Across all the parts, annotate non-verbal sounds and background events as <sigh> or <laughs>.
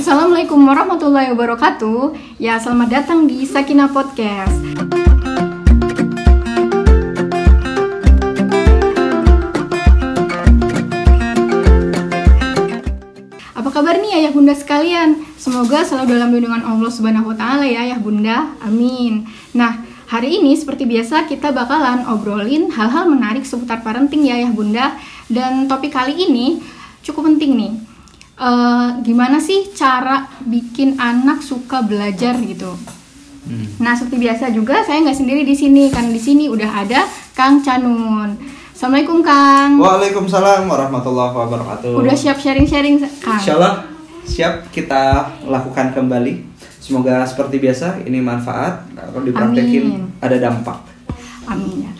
Assalamualaikum warahmatullahi wabarakatuh. Ya, selamat datang di Sakina Podcast. Apa kabar nih ayah bunda sekalian? Semoga selalu dalam lindungan Allah Subhanahu wa taala ya ayah bunda. Amin. Nah, hari ini seperti biasa kita bakalan obrolin hal-hal menarik seputar parenting ya ayah bunda dan topik kali ini cukup penting nih. Eh, gimana sih cara bikin anak suka belajar gitu? Hmm. Nah, seperti biasa juga saya nggak sendiri di sini karena di sini udah ada Kang Canun. Assalamualaikum Kang. Waalaikumsalam warahmatullahi wabarakatuh. Udah siap sharing-sharing Kang? Insya Allah siap kita lakukan kembali. Semoga seperti biasa ini manfaat kalau dipraktekin Amin. ada dampak. Amin ya.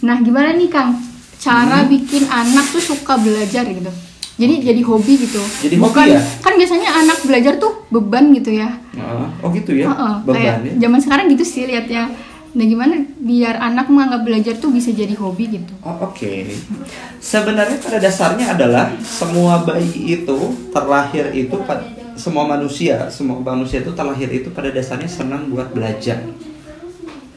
Nah, gimana nih Kang? Cara Hmm. bikin anak tuh suka belajar gitu. Jadi jadi hobi gitu. Jadi hobi Bukan, ya? Kan biasanya anak belajar tuh beban gitu ya. Oh gitu ya, Heeh, beban kayak ya. zaman sekarang gitu sih liatnya. Nah, gimana biar anak menganggap belajar tuh bisa jadi hobi gitu? Oh, Oke, sebenarnya pada dasarnya adalah semua bayi itu terlahir itu semua manusia, semua manusia itu terlahir itu pada dasarnya senang buat belajar.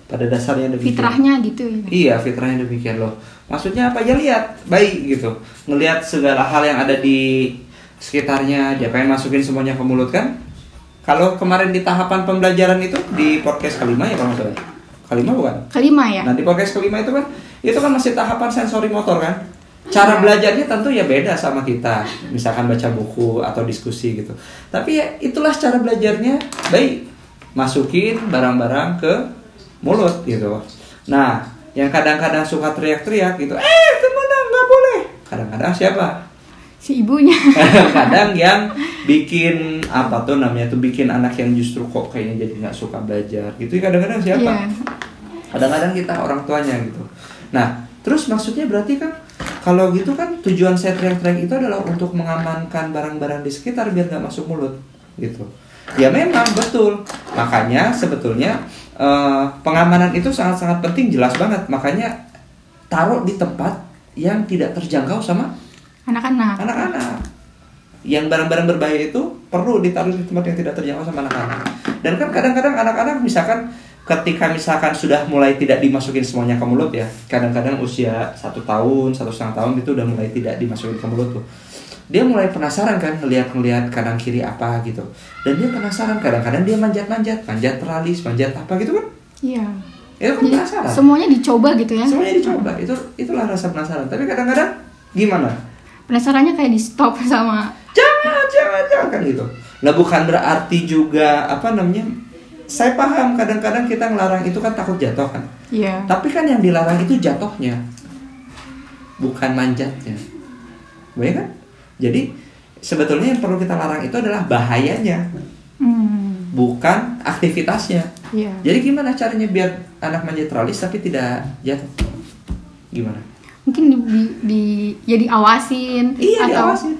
Pada dasarnya demikian. Fitrahnya gitu ya. Iya, fitrahnya demikian loh. Maksudnya apa? Ya lihat, baik gitu. Ngelihat segala hal yang ada di sekitarnya, dia pengen masukin semuanya ke mulut kan? Kalau kemarin di tahapan pembelajaran itu di podcast kelima ya kalau nggak salah. Kelima bukan? Kelima ya. Nah di podcast kelima itu kan, itu kan masih tahapan sensori motor kan? Cara belajarnya tentu ya beda sama kita, misalkan baca buku atau diskusi gitu. Tapi ya itulah cara belajarnya baik, masukin barang-barang ke mulut gitu. Nah, yang kadang-kadang suka teriak-teriak gitu, eh temenan nggak boleh. Kadang-kadang siapa? Si ibunya. <laughs> kadang yang bikin apa tuh namanya tuh bikin anak yang justru kok kayaknya jadi nggak suka belajar gitu kadang-kadang siapa Iya. kadang-kadang kita orang tuanya gitu nah terus maksudnya berarti kan kalau gitu kan tujuan saya teriak-teriak itu adalah untuk mengamankan barang-barang di sekitar biar nggak masuk mulut gitu ya memang betul. Makanya sebetulnya eh, pengamanan itu sangat-sangat penting jelas banget. Makanya taruh di tempat yang tidak terjangkau sama Anak-anak. anak-anak. Yang barang-barang berbahaya itu perlu ditaruh di tempat yang tidak terjangkau sama anak-anak. Dan kan kadang-kadang anak-anak misalkan ketika misalkan sudah mulai tidak dimasukin semuanya ke mulut ya kadang-kadang usia satu tahun satu setengah tahun itu udah mulai tidak dimasukin ke mulut tuh dia mulai penasaran kan ngelihat-ngelihat kanan kiri apa gitu. Dan dia penasaran kadang-kadang dia manjat-manjat manjat teralis manjat apa gitu kan. Iya. itu kan Jadi penasaran. semuanya dicoba gitu ya. semuanya dicoba itu itulah rasa penasaran. Tapi kadang-kadang gimana? Penasarannya kayak di stop <laughs> sama jangan jangan jangan kan gitu. Lah bukan berarti juga apa namanya saya paham kadang-kadang kita ngelarang itu kan takut jatuh kan. Iya. tapi kan yang dilarang itu jatuhnya bukan manjatnya. Baik kan jadi sebetulnya yang perlu kita larang itu adalah bahayanya Hmm. bukan aktivitasnya Iya. jadi gimana caranya biar anak manjat teralis tapi tidak jatuh gimana Mungkin di, di, di- ya diawasin iya atau diawasin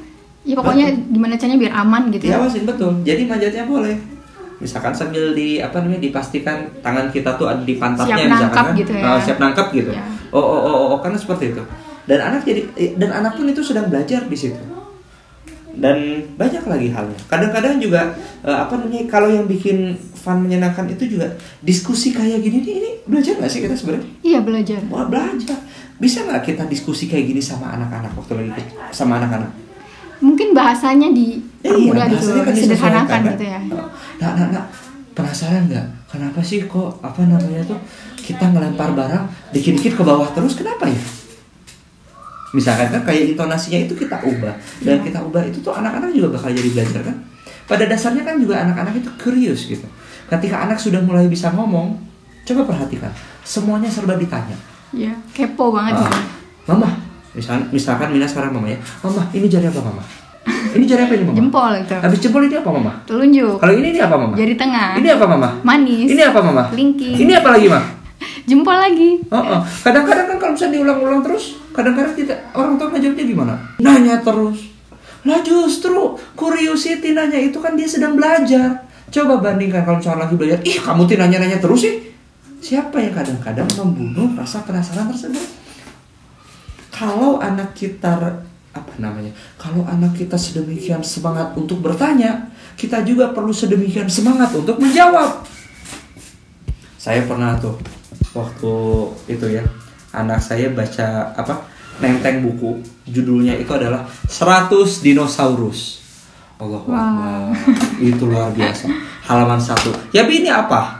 ya pokoknya gimana caranya biar aman gitu ya. Diawasin betul. Jadi manjatnya boleh. Misalkan sambil di apa namanya dipastikan tangan kita tuh ada di pantatnya Siap misalkan nangkap kan. gitu ya. Oh, siap nangkap gitu. Ya. Oh, oh oh oh oh karena seperti itu. Dan anak jadi dan anak pun itu sedang belajar di situ. Dan banyak lagi halnya. Kadang-kadang juga eh, apa namanya kalau yang bikin fun menyenangkan itu juga diskusi kayak gini nih ini belajar nggak sih kita sebenarnya? Iya belajar. Wah belajar. Bisa nggak kita diskusi kayak gini sama anak-anak waktu lagi sama anak-anak? Mungkin bahasanya di Iya, mudah gitu, bahasanya kan disederhanakan disesuaikan, gitu ya. Nah, nah, nah, penasaran nggak? Kenapa sih kok apa namanya tuh kita ngelempar barang dikit-dikit ke bawah terus? Kenapa ya? Misalkan kan kayak intonasinya itu kita ubah dan kita ubah itu tuh anak-anak juga bakal jadi belajar kan? Pada dasarnya kan juga anak-anak itu curious gitu. Ketika anak sudah mulai bisa ngomong, coba perhatikan, semuanya serba ditanya. Iya, kepo banget Ah, gitu. Mama, misal, misalkan Mina sekarang mama ya, Mama ini jari apa Mama? Ini jari apa ini Mama? Jempol gitu. Habis jempol ini apa Mama? Telunjuk. Kalau ini ini apa Mama? Jari tengah. Ini apa Mama? Manis. Ini apa Mama? Kelingking. Ini apa lagi, Ma? <laughs> Jempol lagi. Oh, oh. Kadang-kadang kan kalau misalnya diulang-ulang terus, kadang-kadang kita orang tua ngajawabnya gimana? Nanya terus. Lah justru curiosity nanya itu kan dia sedang belajar. Coba bandingkan kalau misalnya lagi belajar, ih kamu tuh nanya-nanya terus sih. Siapa yang kadang-kadang membunuh rasa penasaran tersebut? Kalau anak kita apa namanya? Kalau anak kita sedemikian semangat untuk bertanya, kita juga perlu sedemikian semangat untuk menjawab. Saya pernah tuh waktu itu ya, anak saya baca apa? Nenteng buku, judulnya itu adalah 100 dinosaurus. Allah Wah. itu luar biasa. Halaman satu. Ya, ini apa?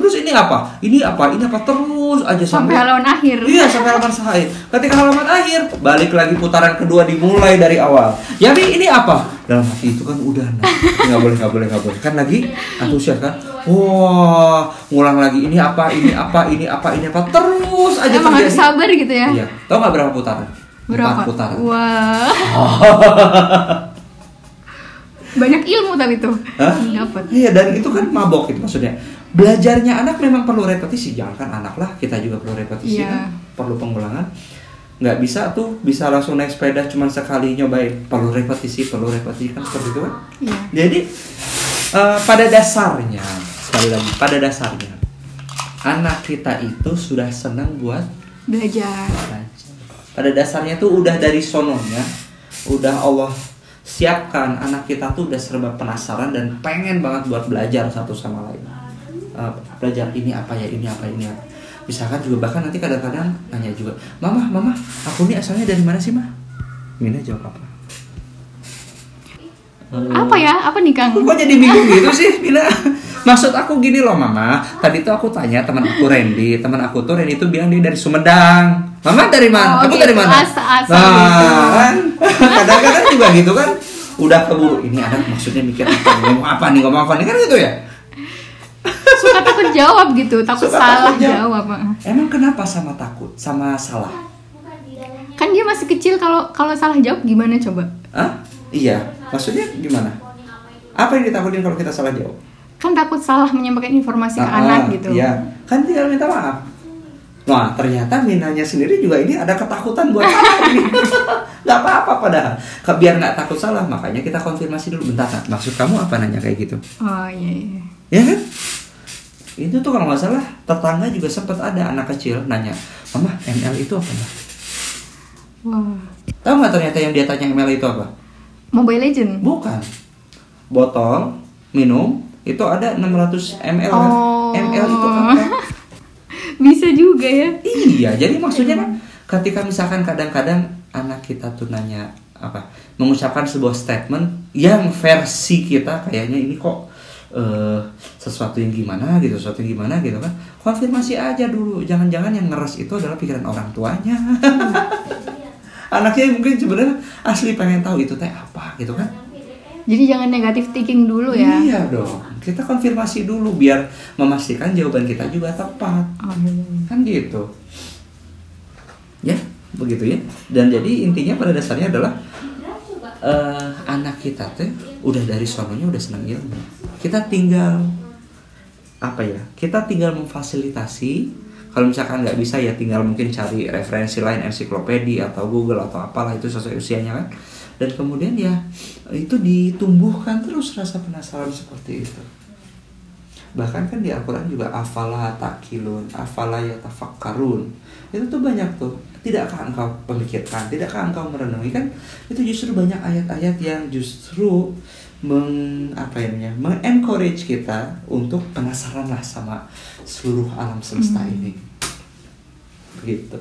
Terus ini apa? Ini apa? Ini apa? Terus aja Sampai halaman akhir. Iya sampai halaman akhir. Ketika halaman akhir, balik lagi putaran kedua dimulai dari awal. Ya Bi, ini apa? Dalam hati itu kan udah nah. nggak boleh nggak boleh nggak boleh kan lagi antusias kan. Wah, ngulang lagi ini apa ini apa ini apa ini apa terus aja Emang harus sabar gitu ya. Iya. Tahu nggak berapa putaran? Berapa? Empat putaran. Wah. <laughs> Banyak ilmu tapi tuh. Hah? Dapat. Iya dan itu kan mabok itu maksudnya. Belajarnya anak memang perlu repetisi, jangan kan anak lah kita juga perlu repetisi Iya. kan, perlu pengulangan. Nggak bisa tuh bisa langsung naik sepeda cuma sekali nyobain, perlu repetisi, perlu repetisi kan seperti itu kan. Iya. Jadi eh, pada dasarnya sekali lagi pada dasarnya anak kita itu sudah senang buat belajar. Pada dasarnya tuh udah dari sononya, udah Allah siapkan anak kita tuh udah serba penasaran dan pengen banget buat belajar satu sama lain. Eh, belajar ini apa ya, ini apa, ini apa. Misalkan juga bahkan nanti kadang-kadang nanya juga, Mama, Mama, aku ini asalnya dari mana sih, Mah? Mina jawab apa? Apa ya? Apa nih Kang? Kok jadi bingung gitu sih, Mina? Maksud aku gini loh, Mama. Tadi tuh aku tanya teman aku Randy, teman aku tuh Randy itu bilang dia dari Sumedang. Mama dari mana? Oh, Kamu gitu, dari mana? asa-asa nah, gitu. kan? <laughs> Kadang-kadang juga gitu kan. Udah keburu ini anak maksudnya mikir apa nih, ngomong apa nih, ngomong apa nih kan gitu ya. Suka takut jawab gitu, takut Suka salah takut jawab. jawab. Emang kenapa sama takut, sama salah? Kan dia masih kecil kalau kalau salah jawab gimana coba? Hah? Iya, maksudnya gimana? Apa yang ditakutin kalau kita salah jawab? Kan takut salah menyampaikan informasi ke Ah, anak gitu. Iya, kan tinggal minta maaf. Wah, ternyata Minanya sendiri juga ini ada ketakutan buat <laughs> salah ini. Gak apa-apa padahal. Biar nggak takut salah, makanya kita konfirmasi dulu. Bentar, maksud kamu apa nanya kayak gitu? Oh iya iya. Ya kan? Itu tuh kalau nggak salah, tetangga juga sempat ada anak kecil nanya, Mama, ML itu apa? Mbak?" Wah. Tahu nggak ternyata yang dia tanya ML itu apa? Mobile Legend. Bukan. Botol minum itu ada 600 ml kan? Oh. ML itu apa? <laughs> Bisa juga ya. Iya, jadi maksudnya kan ketika misalkan kadang-kadang anak kita tuh nanya apa, mengucapkan sebuah statement yang versi kita kayaknya ini kok eh, sesuatu yang gimana gitu, sesuatu yang gimana gitu kan, konfirmasi aja dulu. Jangan-jangan yang ngeres itu adalah pikiran orang tuanya. <laughs> Anaknya mungkin sebenarnya asli pengen tahu itu teh apa gitu kan. Jadi jangan negatif thinking dulu ya. Iya dong. Kita konfirmasi dulu biar memastikan jawaban kita juga tepat. Oh, iya, iya. Kan gitu. Ya, begitu ya. Dan jadi intinya pada dasarnya adalah eh, anak kita teh udah dari sononya udah senang ilmu. Kita tinggal apa ya? Kita tinggal memfasilitasi. Kalau misalkan nggak bisa ya tinggal mungkin cari referensi lain ensiklopedia atau Google atau apalah itu sesuai usianya kan. Dan kemudian ya itu ditumbuhkan terus rasa penasaran seperti itu. Bahkan kan di Al-Quran juga afala takilun, afala yatafakkarun. Itu tuh banyak tuh. Tidakkah engkau pemikirkan, tidakkah engkau merenungi kan? Itu justru banyak ayat-ayat yang justru meng apa ya namanya, mengencourage kita untuk penasaran lah sama seluruh alam semesta Hmm. ini. Begitu.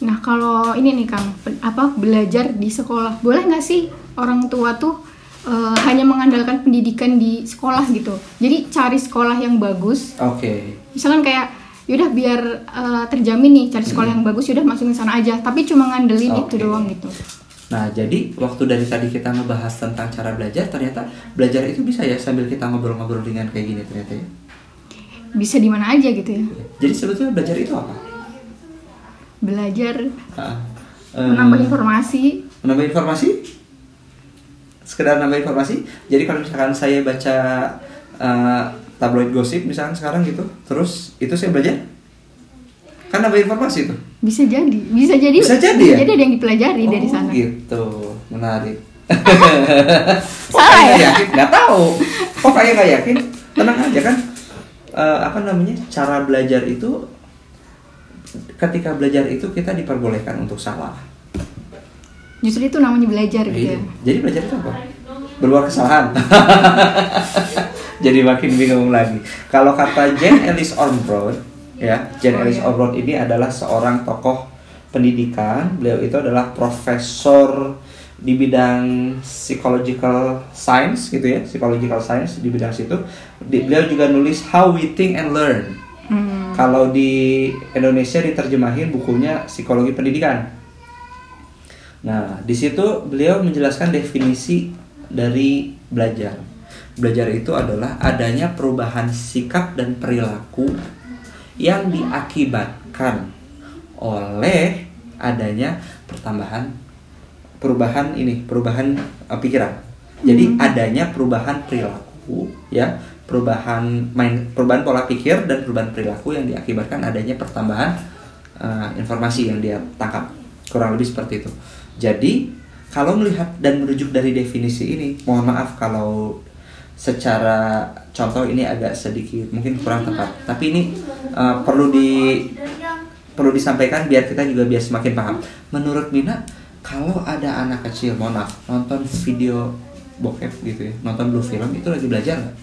Nah kalau ini nih Kang, apa belajar di sekolah boleh nggak sih orang tua tuh eh, hanya mengandalkan pendidikan di sekolah gitu? Jadi cari sekolah yang bagus, Oke. misalkan kayak yaudah biar eh, terjamin nih cari sekolah Hmm. yang bagus yaudah masukin sana aja, tapi cuma ngandelin itu Oke. doang gitu. Nah, jadi waktu dari tadi kita ngebahas tentang cara belajar, ternyata belajar itu bisa ya sambil kita ngobrol-ngobrol dengan kayak gini ternyata ya. Bisa di mana aja gitu ya. Jadi sebetulnya belajar itu apa? Belajar eh, menambah informasi. menambah informasi? Sekedar nambah informasi. Jadi kalau misalkan saya baca eh, tabloid gosip misalkan sekarang gitu, terus itu saya belajar, kan nambah informasi tuh. Bisa jadi, bisa jadi, Bisa jadi ya? ada yang dipelajari dari Oh, sana. Gitu, menarik. <laughs> Kok Salah kayak nggak ya? yakin? Nggak tahu. Kok kayak nggak yakin? Tenang aja kan. Eh, apa namanya? Cara belajar itu ketika belajar itu kita diperbolehkan untuk salah. Justru itu namanya belajar gitu Iya. ya. Jadi belajar itu apa? berbuat kesalahan. <laughs> Jadi makin bingung lagi. Kalau kata Jane Ellis Ormbrod, ya, Jane Oh, Ellis iya. Ormbrod ini adalah seorang tokoh pendidikan. Beliau itu adalah profesor di bidang psychological science gitu ya, psychological science di bidang situ. Di- Beliau juga nulis How We Think and Learn. Hmm. Kalau di Indonesia diterjemahin bukunya psikologi pendidikan. Nah, di situ beliau menjelaskan definisi dari belajar. Belajar itu adalah adanya perubahan sikap dan perilaku yang diakibatkan oleh adanya pertambahan perubahan ini, perubahan eh, pikiran. Jadi adanya perubahan perilaku, ya, perubahan main perubahan pola pikir dan perubahan perilaku yang diakibatkan adanya pertambahan eh, informasi yang dia tangkap. Kurang lebih seperti itu. Jadi, kalau melihat dan merujuk dari definisi ini, mohon maaf kalau secara contoh ini agak sedikit mungkin kurang tepat. Tapi ini eh, perlu di perlu disampaikan biar kita juga biar semakin paham. Menurut Mina, kalau ada anak kecil, mohon maaf, nonton video bokep gitu ya, nonton blue film itu lagi belajar nggak?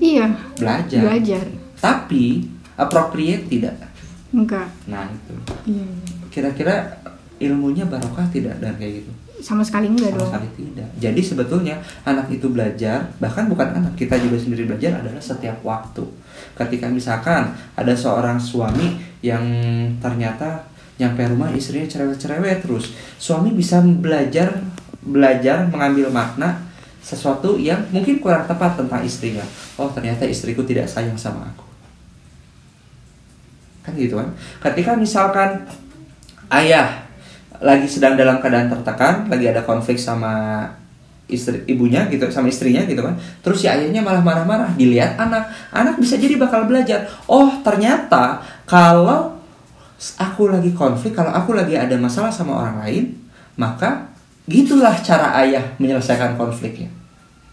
Iya, Belajar. belajar. Tapi appropriate tidak. Enggak. Nah itu. Iya, iya. Kira-kira ilmunya barokah tidak dan kayak gitu? Sama sekali enggak Sama dong. sekali tidak. Jadi sebetulnya anak itu belajar, bahkan bukan anak kita juga sendiri belajar adalah setiap waktu. Ketika misalkan ada seorang suami yang ternyata nyampe rumah istrinya cerewet-cerewet terus, suami bisa belajar belajar mengambil makna sesuatu yang mungkin kurang tepat tentang istrinya. Oh ternyata istriku tidak sayang sama aku. Kan gitu kan? Ketika misalkan ayah lagi sedang dalam keadaan tertekan, lagi ada konflik sama istri ibunya gitu sama istrinya gitu kan. Terus si ayahnya malah marah-marah dilihat anak anak bisa jadi bakal belajar. Oh ternyata kalau aku lagi konflik kalau aku lagi ada masalah sama orang lain maka gitulah cara ayah menyelesaikan konfliknya.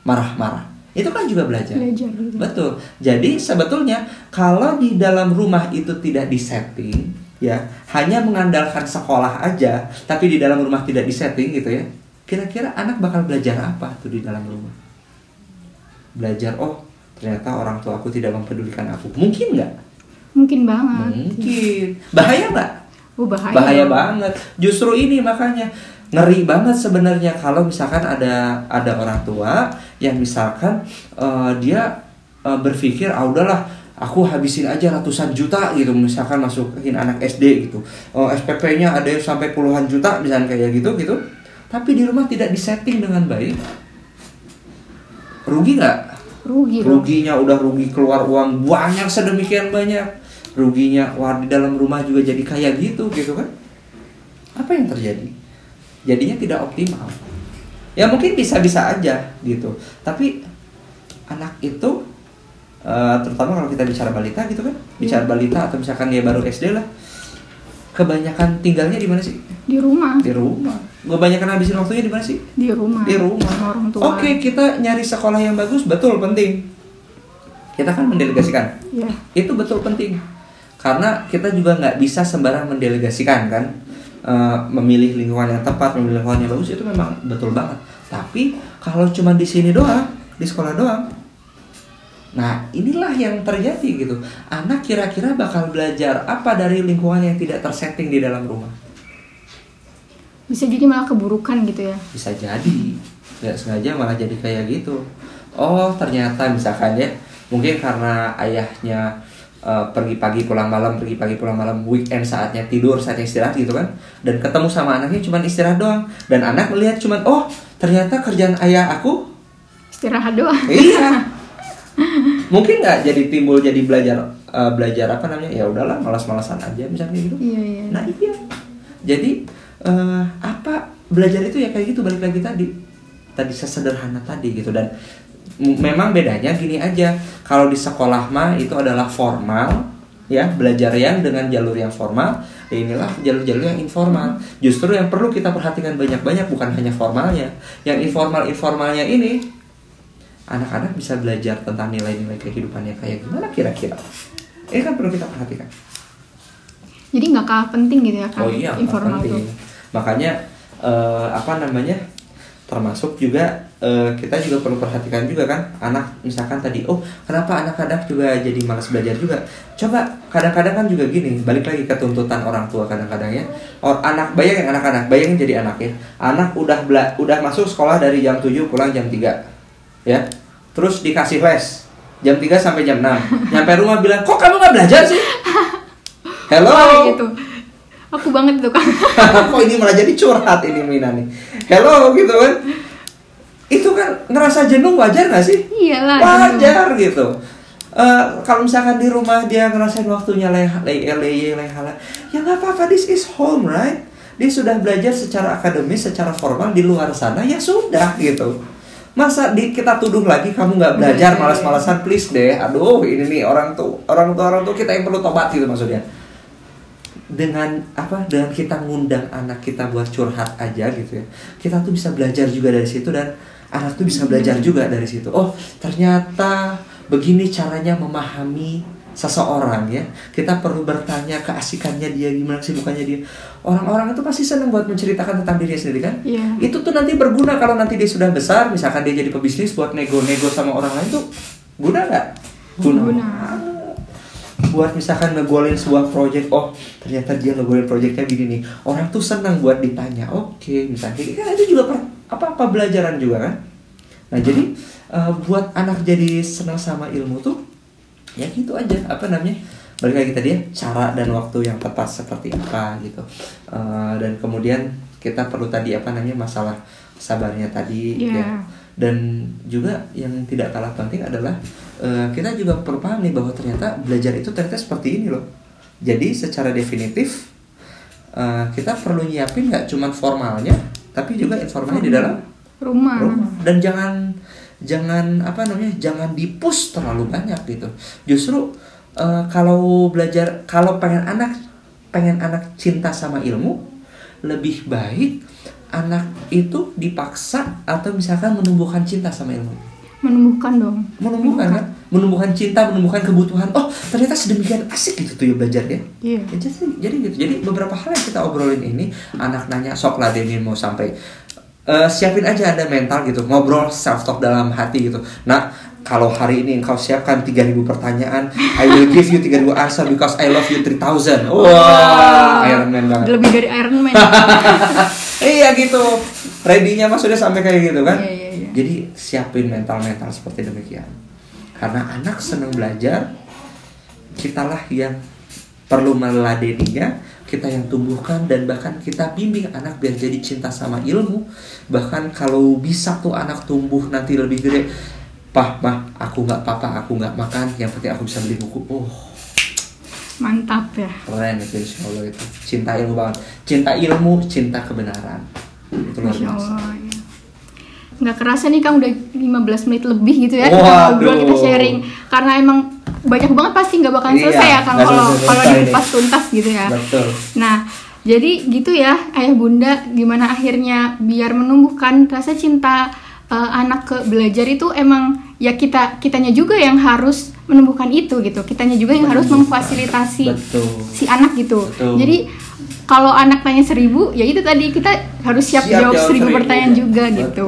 Marah-marah. Itu kan juga belajar. Belajar gitu. Betul. Jadi sebetulnya kalau di dalam rumah itu tidak disetting, ya hanya mengandalkan sekolah aja, tapi di dalam rumah tidak disetting gitu ya. Kira-kira anak bakal belajar apa tuh di dalam rumah? Belajar oh ternyata orang tua aku tidak mempedulikan aku. Mungkin nggak? Mungkin banget. Mungkin. Bahaya nggak? Oh, bahaya. bahaya banget justru ini makanya ngeri banget sebenarnya kalau misalkan ada ada orang tua yang misalkan eh, dia eh, berpikir ah udahlah aku habisin aja ratusan juta gitu misalkan masukin anak SD gitu. Oh, SPP-nya ada yang sampai puluhan juta misalnya kayak gitu gitu. Tapi di rumah tidak disetting dengan baik. Rugi nggak? Rugi dong. ruginya udah rugi keluar uang banyak sedemikian banyak. Ruginya wah di dalam rumah juga jadi kayak gitu gitu kan? Apa yang terjadi? Jadinya tidak optimal. Ya mungkin bisa-bisa aja gitu. Tapi anak itu eh, terutama kalau kita bicara balita gitu kan bicara balita atau misalkan dia baru SD lah kebanyakan tinggalnya di mana sih Di rumah. di rumah kebanyakan habisin waktunya di mana sih Di rumah. di rumah. Sama orang tua. Oke, kita nyari sekolah yang bagus betul penting. Kita kan mendelegasikan. Ya. Itu betul penting. Karena kita juga nggak bisa sembarang mendelegasikan kan. Eh, memilih lingkungan yang tepat, memilih lingkungan yang bagus itu memang betul banget. Tapi kalau cuma di sini doang, di sekolah doang. Nah, inilah yang terjadi gitu. Anak kira-kira bakal belajar apa dari lingkungan yang tidak tersetting di dalam rumah? Bisa jadi malah keburukan gitu ya. bisa jadi nggak sengaja malah jadi kayak gitu oh ternyata misalkan ya mungkin karena ayahnya eh, pergi pagi pulang malam pergi pagi pulang malam weekend saatnya tidur saatnya istirahat gitu kan dan ketemu sama anaknya cuman istirahat doang dan anak melihat cuman oh ternyata kerjaan ayah aku Istirahat doang. iya <laughs> mungkin nggak jadi timbul jadi belajar eh, belajar apa namanya ya udahlah malas-malasan aja misalnya gitu Iya, iya. Nah iya. Jadi eh, apa belajar itu ya kayak gitu balik lagi tadi. Tadi sesederhana tadi gitu dan memang bedanya gini aja. Kalau di sekolah mah itu adalah formal ya belajar yang dengan jalur yang formal ya inilah jalur-jalur yang informal justru yang perlu kita perhatikan banyak-banyak bukan hanya formalnya yang informal informalnya ini anak-anak bisa belajar tentang nilai-nilai kehidupannya kayak gimana kira-kira ini kan perlu kita perhatikan Jadi nggak kalah penting gitu ya kan Oh iya, informal penting. tuh. Makanya eh, apa namanya? Termasuk juga eh, kita juga perlu perhatikan juga kan anak misalkan tadi oh kenapa anak-anak juga jadi malas belajar juga coba kadang-kadang kan juga gini balik lagi ke tuntutan orang tua kadang-kadang ya oh, anak bayangin anak-anak bayangin jadi anak ya anak udah bela udah masuk sekolah dari jam 7 pulang jam 3 ya. Terus dikasih les. Jam 3 sampai jam 6 nyampe rumah bilang kok kamu nggak belajar sih? <laughs> Hello? Oh, gitu. Aku banget tuh kan. <laughs> kok ini malah jadi curhat ini Mina nih? Hello gitu kan? Itu kan ngerasa jenuh wajar gak sih? Iyalah. wajar gitu. Eh, kalau misalkan di rumah dia ngerasain waktunya leha leye leye lehala ya nggak apa-apa. This is home right? Dia sudah belajar secara akademis secara formal di luar sana. Ya sudah gitu masa di kita tuduh lagi kamu nggak belajar? Iya, iya, malas-malasan please deh. Aduh ini nih orang tuh orang tua orang tuh kita yang perlu tobat gitu maksudnya. Dengan apa? Dengan kita ngundang anak kita buat curhat aja gitu ya. Kita tuh bisa belajar juga dari situ dan anak tuh bisa belajar juga dari situ. Oh ternyata begini caranya memahami seseorang ya. Kita perlu bertanya keasikannya dia gimana kesibukannya dia. Orang-orang itu pasti senang buat menceritakan tentang dirinya sendiri kan? Iya. itu tuh nanti berguna kalau nanti dia sudah besar misalkan dia jadi pebisnis buat nego-nego sama orang lain tuh guna nggak? Guna. buat misalkan ngegolin sebuah project oh ternyata dia ngegolin projectnya gini nih. Orang tuh senang buat ditanya oke misalnya kan itu juga per- apa apa belajaran juga kan? Nah jadi eh, buat anak jadi senang sama ilmu tuh ya gitu aja apa namanya? Balik lagi tadi ya cara dan waktu yang tepat seperti apa gitu. Eh, dan kemudian kita perlu tadi apa namanya masalah sabarnya tadi Iya. ya. Dan juga yang tidak kalah penting adalah eh, kita juga perlu paham nih bahwa ternyata belajar itu ternyata seperti ini loh. Jadi secara definitif eh, kita perlu nyiapin nggak cuman formalnya tapi juga informalnya di dalam rumah. rumah. Dan jangan jangan apa namanya jangan dipus terlalu banyak gitu justru eh, kalau belajar kalau pengen anak pengen anak cinta sama ilmu lebih baik anak itu dipaksa atau misalkan menumbuhkan cinta sama ilmu Menumbuhkan dong. menumbuhkan kan menumbuhkan cinta menumbuhkan kebutuhan oh ternyata sedemikian asik gitu tuh ya belajar ya Iya. Ya, jadi, jadi gitu. Jadi beberapa hal yang kita obrolin ini, anak nanya sok ladenin mau sampai eh, siapin aja ada mental gitu, ngobrol self talk dalam hati gitu. Nah, kalau hari ini engkau siapkan 3000 pertanyaan, I will give you 3000 answer because I love you 3000. Wah, Iron Man banget. Lebih dari Iron Man. <laughs> iya gitu. Ready-nya mas sudah sampai kayak gitu kan? Iya, iya, iya. Jadi siapin mental-mental seperti demikian. Karena anak senang belajar, kitalah yang perlu meladeninya, kita yang tumbuhkan dan bahkan kita bimbing anak biar jadi cinta sama ilmu. Bahkan kalau bisa tuh anak tumbuh nanti lebih gede, pah, mah, aku nggak apa-apa, aku nggak makan, yang penting aku bisa beli buku. Oh, Mantap ya. keren itu insya Allah itu. Cinta ilmu banget. Cinta ilmu, cinta kebenaran. Itu luar biasa. Ya. Nggak kerasa nih Kang udah 15 menit lebih gitu ya kita Waduh. ngobrol kita sharing karena emang banyak banget pasti nggak bakalan Iya, selesai ya Kang kalau kalau nih. dikupas tuntas gitu ya. Betul. Nah, jadi gitu ya ayah bunda gimana akhirnya biar menumbuhkan rasa cinta eh, anak ke belajar itu emang ya kita kitanya juga yang harus menumbuhkan itu gitu. Kitanya juga yang harus memfasilitasi Betul. si anak gitu. Betul. Jadi kalau anak tanya seribu, ya itu tadi kita harus siap, jawab, seribu pertanyaan juga Betul. gitu.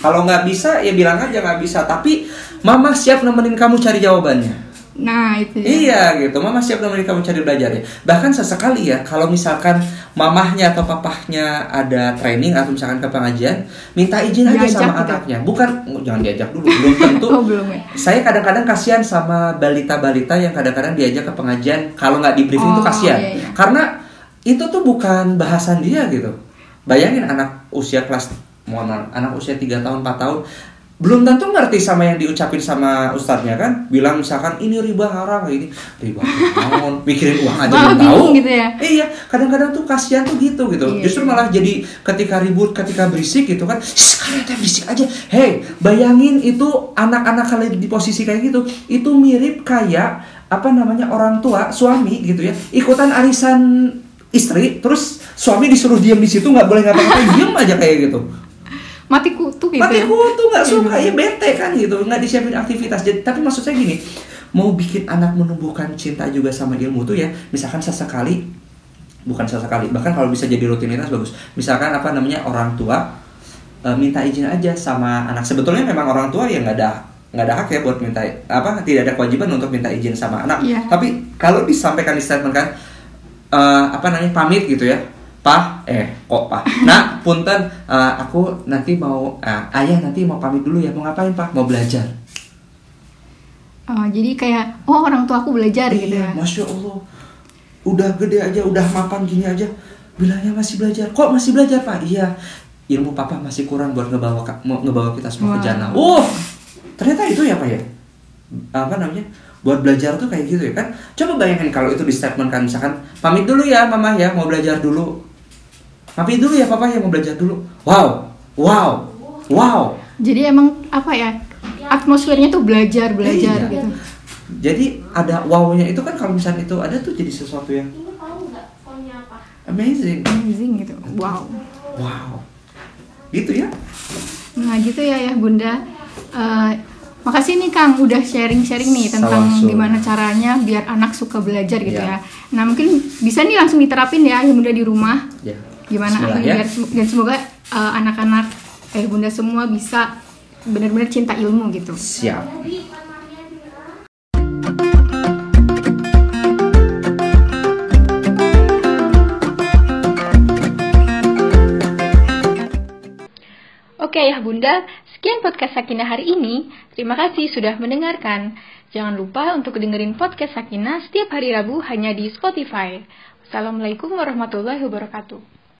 Kalau nggak bisa ya bilang aja nggak bisa. Tapi mama siap nemenin kamu cari jawabannya. Nah itu. ya. Iya gitu, mama siap nemenin kamu cari belajarnya. Bahkan sesekali ya, kalau misalkan mamahnya atau papahnya ada training atau misalkan ke pengajian, minta izin aja Diajak sama gitu. anaknya. Bukan, oh, jangan diajak dulu, belum <laughs> tentu. Oh belum ya. Saya kadang-kadang kasihan sama balita-balita yang kadang-kadang diajak ke pengajian kalau nggak di briefing Oh, tuh kasihan. iya, iya. Karena itu tuh bukan bahasan dia gitu. Bayangin anak usia kelas mohon anak usia 3 tahun 4 tahun belum tentu ngerti sama yang diucapin sama ustadznya kan? Bilang misalkan ini riba haram kayak ini riba haram. <laughs> Mikirin uang aja belum tahu. gitu ya. iya kadang-kadang tuh kasihan tuh gitu gitu. Iya, justru iya. malah jadi ketika ribut ketika berisik gitu kan "Shh, kalian teh berisik aja. Hey bayangin itu anak-anak kalian di posisi kayak gitu itu mirip kayak apa namanya orang tua suami gitu ya. Ikutan arisan istri terus suami disuruh diam di situ nggak boleh ngapa-ngapain diam aja kayak gitu Mati kutu gitu. mati ya. kutu nggak suka ya bete kan gitu nggak disiapin aktivitas jadi tapi maksud saya gini mau bikin anak menumbuhkan cinta juga sama ilmu tuh ya misalkan sesekali bukan sesekali bahkan kalau bisa jadi rutinitas bagus misalkan apa namanya orang tua uh, minta izin aja sama anak sebetulnya memang orang tua yang nggak ada nggak ada hak ya buat minta apa tidak ada kewajiban untuk minta izin sama anak Iya. tapi kalau disampaikan di statement kan uh, apa namanya pamit gitu ya Pak, eh kok Pak? Nah, punten, uh, aku nanti mau, uh, ayah nanti mau pamit dulu ya. Mau ngapain Pak? Mau belajar. Oh, jadi kayak oh orang tua aku belajar gitu Iya, ya. masya Allah. Udah gede aja, udah mapan gini aja. Bilangnya masih belajar. Kok masih belajar Pak? Iya. Ilmu Papa masih kurang buat ngebawa ngebawa kita semua ke Wow. jannah. Oh, ternyata itu ya Pak ya. Apa namanya? Buat belajar tuh kayak gitu ya kan. Coba bayangin kalau itu di statement kan misalkan pamit dulu ya Mama ya mau belajar dulu. Pamit dulu ya Papa ya mau belajar dulu. Wow. Wow. Wow. Jadi emang apa ya? Atmosfernya tuh belajar, belajar Iya. gitu. Jadi ada wow-nya itu kan kalau misalnya itu ada tuh jadi sesuatu yang amazing. Amazing gitu. Wow. Wow. Gitu ya. Nah gitu ya ya Bunda. Eh, makasih nih Kang udah sharing-sharing nih tentang gimana caranya biar anak suka belajar gitu Ya. ya. Nah mungkin bisa nih langsung diterapin ya ya Bunda di rumah. Ya. Gimana Bismillah, akhirnya ya. biar sem- dan semoga eh, anak-anak eh Bunda semua bisa benar-benar cinta ilmu gitu. Siap. Oke ya Bunda, sekian podcast Sakinah hari ini. Terima kasih sudah mendengarkan. Jangan lupa untuk dengerin podcast Sakinah setiap hari Rabu hanya di Spotify. Wassalamualaikum warahmatullahi wabarakatuh.